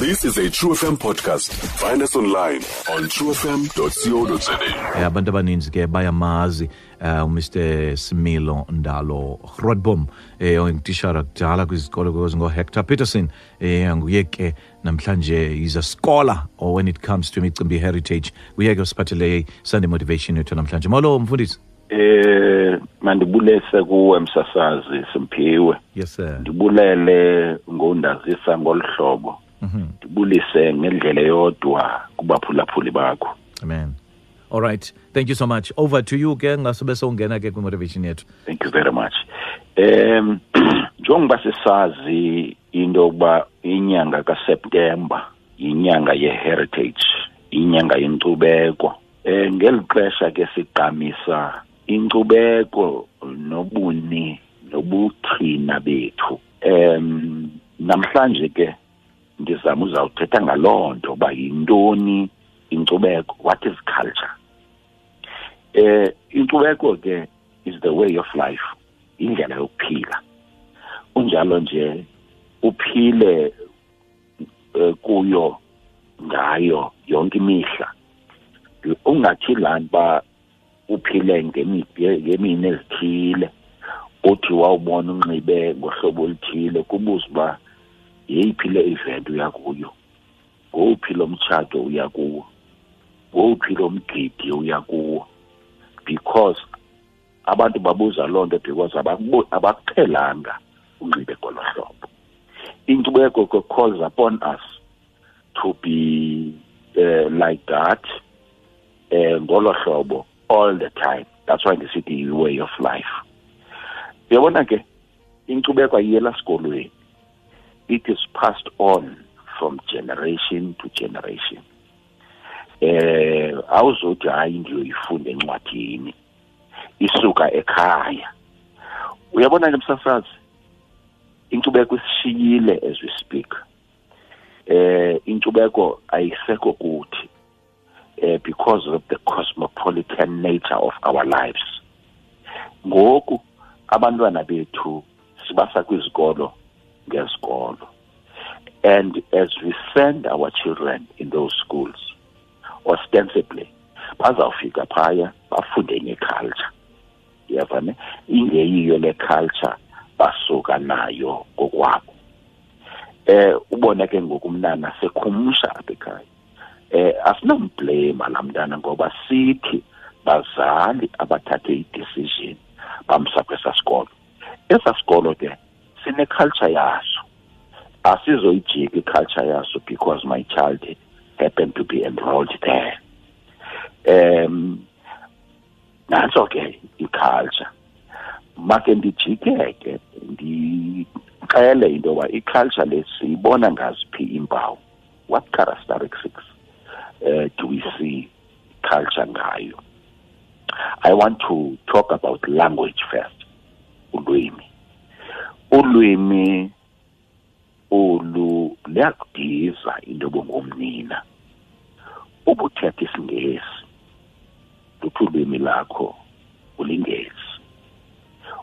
This is a True FM podcast. Find us online on truefm.co.za. Eh, abantu abaninzi ke bayamazi uh, Mr similo ndalo rodbom eh ongitishara kudala kwizikolo kwezi ngo-hector peterson eh nguye ke namhlanje is a scholar or when it comes to imicimbi heritage uye ke usiphathele sunday motivation yethu namhlanje. Molo mfundisi. Eh mandibulese kuwe msasazi simphiwe. Yes sir. Ndibulele ngondazisa ngolhlobo ndibulise ngendlela yodwa kubaphulaphuli bakho. Amen. All right. Thank you so much. Over to you ke ngasobe sowungena ke kwi-motivation yethu. Thank you very much. Um njengoba sisazi into yokuba inyanga kaseptemba yinyanga ye-heritage inyanga yenkcubeko um ngeli xesha ke sigqamisa inkcubeko nobuni nobuqhina bethu. Um namhlanje ke ndizama uzawuthetha ngaloo nto uba yintoni inkcubeko what is culture? Eh inkcubeko ke is the way of life indlela yokuphila. Unjalo nje uphile eh, kuyo ngayo yonke imihla. Ungathi laa ba uphile ngemi- nge- ngemini ezithile uthi wawubona unxibe ngohlobo oluthile kubuza uba yeyiphi le event uya kuyo? Ngowuphi lo mtshato uya kuwo? Ngowuphi lo mgidi uya kuwo? Because abantu babuza loo nto because abakuqhelanga unxibe ngolo hlobo. Inkcubeko ke calls upon us to be uh, like that uh, ngolo hlobo all the time. That's why ndisithi yi-way of life. Uyabona ke inkcubeko ayiyela sikolweni it is passed on from generation to generation. Eh awuzothi hayi ndiyoyifunda encwadini isuka ekhaya. Uyabona ke msasazi inkcubeko isishiyile as we speak. Eh inkcubeko ayisekho kuthi eh because of the cosmopolitan nature of our lives. Ngoku abantwana bethu sibasa kwizikolo ngezikolo and as we send our children in those schools ostensibly bazawufika phaya bafunde ngeculture. Uyava ne ingeyiyo le culture basuka nayo ngokwabo. Eh ubona ke ngokumnana sekhumsha apha ekhaya. Eh asinamblame laa mntana ngoba sithi bazali abathathe i-decision bamsa kwesaa sikolo. Esaa sikolo ke sine-culture yaso. Asizoyijika i-culture yaso because my child happened to be enrolled there. Um nantso ke i-culture make ndijike ke ndixele into yoba i-culture le siyibona ngaziphi iimpawu. What characteristics uh, do we see culture ngayo? I want to talk about language first ulwimi ulwimi olu liyakudiza into yobungumnina ubuthetha isingesi. Luthi ulwimi lakho ulingesi.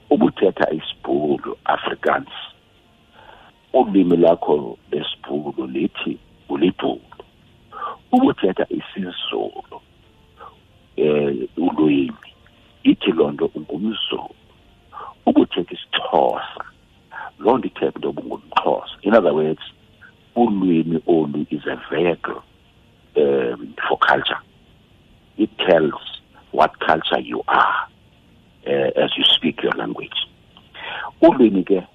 Ubuthetha isibhulu afrikaans. Ulwimi lakho lesibhulu lithi ulibhulu. Ubuthetha isizulu eh ulwimi. Ithi loo nto ungumzulu. Ubuthetha isixhosa. Loo nto ithetha into ubungumxhosa in other words ulwimi olu is a vehicle um, for culture. It tells what culture you are uh, as you speak your language. Ulwimi ke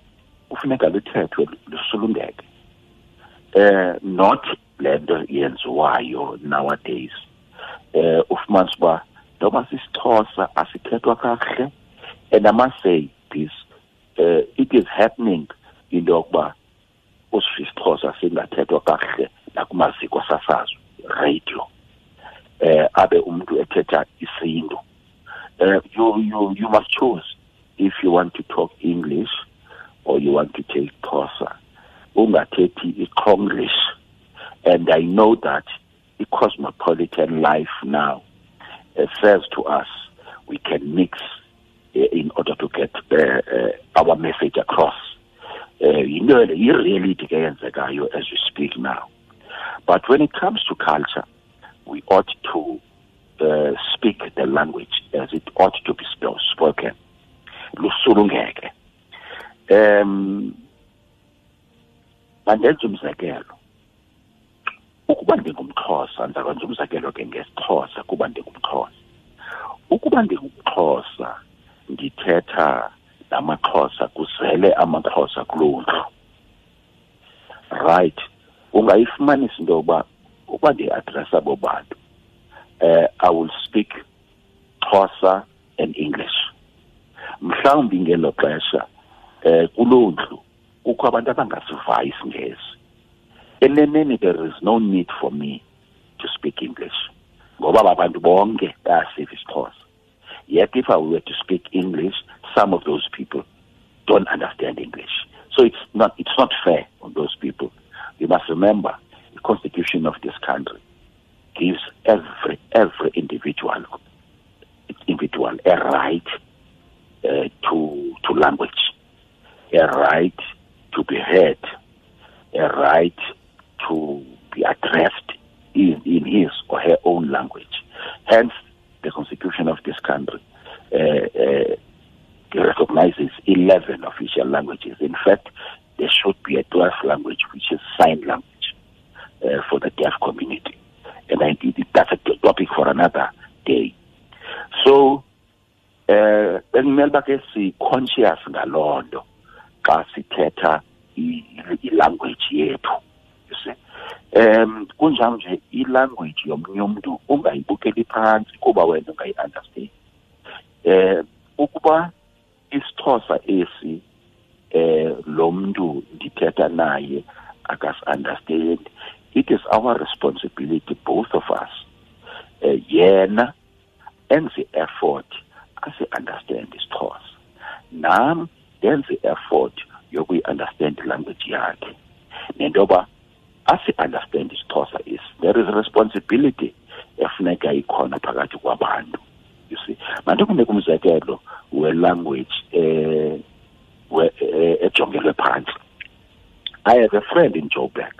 kufuneka luthethwe lusulungeke. Eh not le nto yenziwayo nowadays. Eh ufumanisa uba noba sisixhosa asithethwa kakuhle and i must say this uh, it is happening into yokuba usisixhosa singathethwa kakuhle nakumaziko sasazo radio eh abe umuntu ethetha isintu. Uh, you you you must choose if you want to talk english or you want to take xhosa. Ungathethi iconglish and i know that the cosmopolitan life now uh, says to us we can mix in order to get uh, uh, our message across. Uh, yinto le- yi-reality ke yenzekayo as we speak now. But when it comes to culture we ought to uh, speak the language as it ought to be sp- spoken. Lusulungeke. Um mandenze umzekelo. Ukuba ndingumxhosa ndizakwenza umzekelo ke ngesixhosa kuba ndingumxhosa. Ukuba ndingumxhosa ndithetha namaxhosa kuzele amaxhosa kuloo ndlu right. Ungayifumanisa into yokuba ukuba ndiadressa abo bantu uh, i will speak xhosa and english. Mhlawumbi ngelo xesha um kuloo ndlu kukho abantu abangasivayo isingesi eneneni there is no need for me to speak english ngoba aba bantu bonke bayasiva isixhosa. Yet if i were to speak english some of those people don't understand english. So it's not it's not fair on those people. You must remember the constitution of this country gives every every individual individual a right uh, to to language a right to be heard a right to be addressed in, in his or her own language. Hence the constitution of this country uh, uh, recognizes 11 official languages. In fact there should be a 12th language which is sign language uh, for the deaf community. And I, that's a topic for another day. So eh bekumele bake si conscious ngaloo nto xa sithetha i-language yethu um kunjalo nje i-language yomnye umntu ungayibukeli phantsi kuba wena ungayi-understand. Um ukuba isixhosa esi eh lo mntu ndithetha naye akasi-understand it is our responsibility both of us uh, yena enze effort asi-understand isixhosa. Nam ndenze effort yokuyi-understand ilanguage yakhe. Nentoba asi-understand isixhosa is there is responsibility efuneka ikhona phakathi kwabantu you see. Manto kunika umzekelo we-language eh, ejongelwe phantsi i have a friend in joburg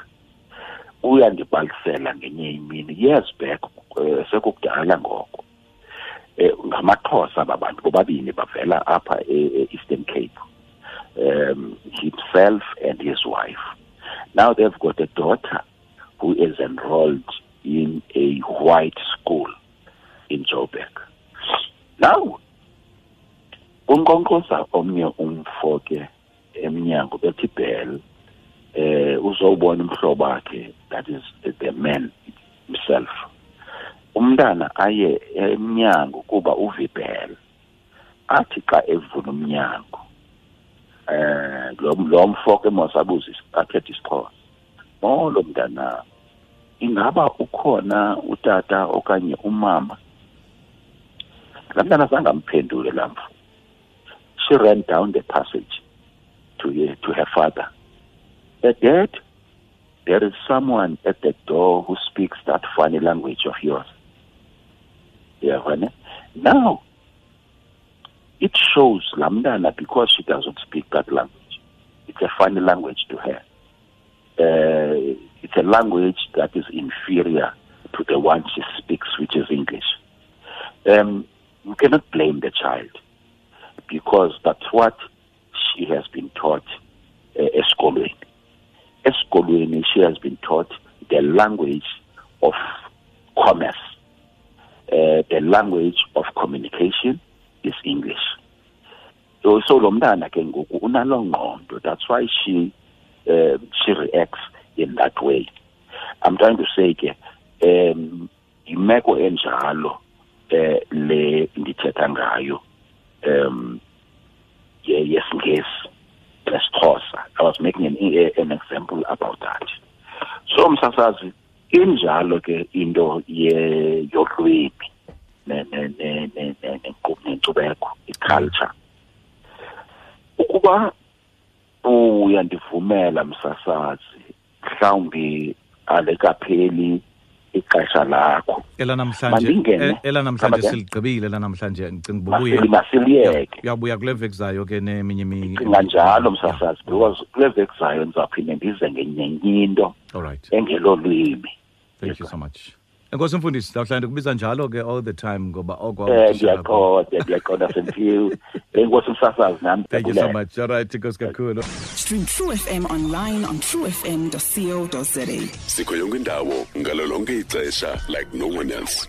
uyandibhalisela ngenye imini years back uh, sekukudala ngoko. Eh ngamaxhosa ababantu bobabini bavela apha e-eastern cape. Um himself and his wife. Now they've got a daughter who is enrolled in a white school in joburg. Now unkqonkqoza omnye umfo ke emnyango bethi bell eh uzowubona umhlobo wakhe that is the man himself. Umntana aye emnyango kuba uvibhela athi xa evula umnyango eh lo mfo ke mosabuzi athethe isixhosa oh lo mntana ingaba ukhona utata okanye umama? La mntana zangamphendule lamfu she ran down the passage to, uh, to her father. Uh, dad there is someone at the door who speaks that funny language of yours. Yabona now it shows lamntana because she doesn't speak that language. It's a funny language to her. Uh, it's a language that is inferior to the one she speaks which is english. Um, you cannot blame the child because that's what she has been taught uh, esikolweni she has been taught the language of commerce. Uh, the language of communication is english so so lo mntana ke ngoku unalo ngqondo that's why she uh, she reacts in that way i'm trying to say ke um imeko enjalo eh le ndithetha ngayo um yesingesi lesixhosa i was making an, an example about that so msasazi injalo ke into ye yolwimi nenkcubeko iculture ukuba uyandivumela msasazi mhlawumbi alekapheli ixesha lakho. Elanamhlanje elanamhlanje siligqibile lanamhlanje ndicinga ubuye masiliyeke uyabuya kule veki zayo ke neminye ndicinga njalo msasazi because kule veki zayo ndizawuphinde ndize ngenye into engelolwimi thank you so much. Enkosi mfundisi ndawuhlala ndikubiza njalo ke all the time ngoba oko eh, ngiyaqonda ngiyaqonda senthiwe. Enkosi eh, umsasazi nami. thank you so ngiyabulele. much all right inkosi kakhulu Stream True FM online on truefm.co.za. sikho yonke indawo ngalo lonke ixesha like no one else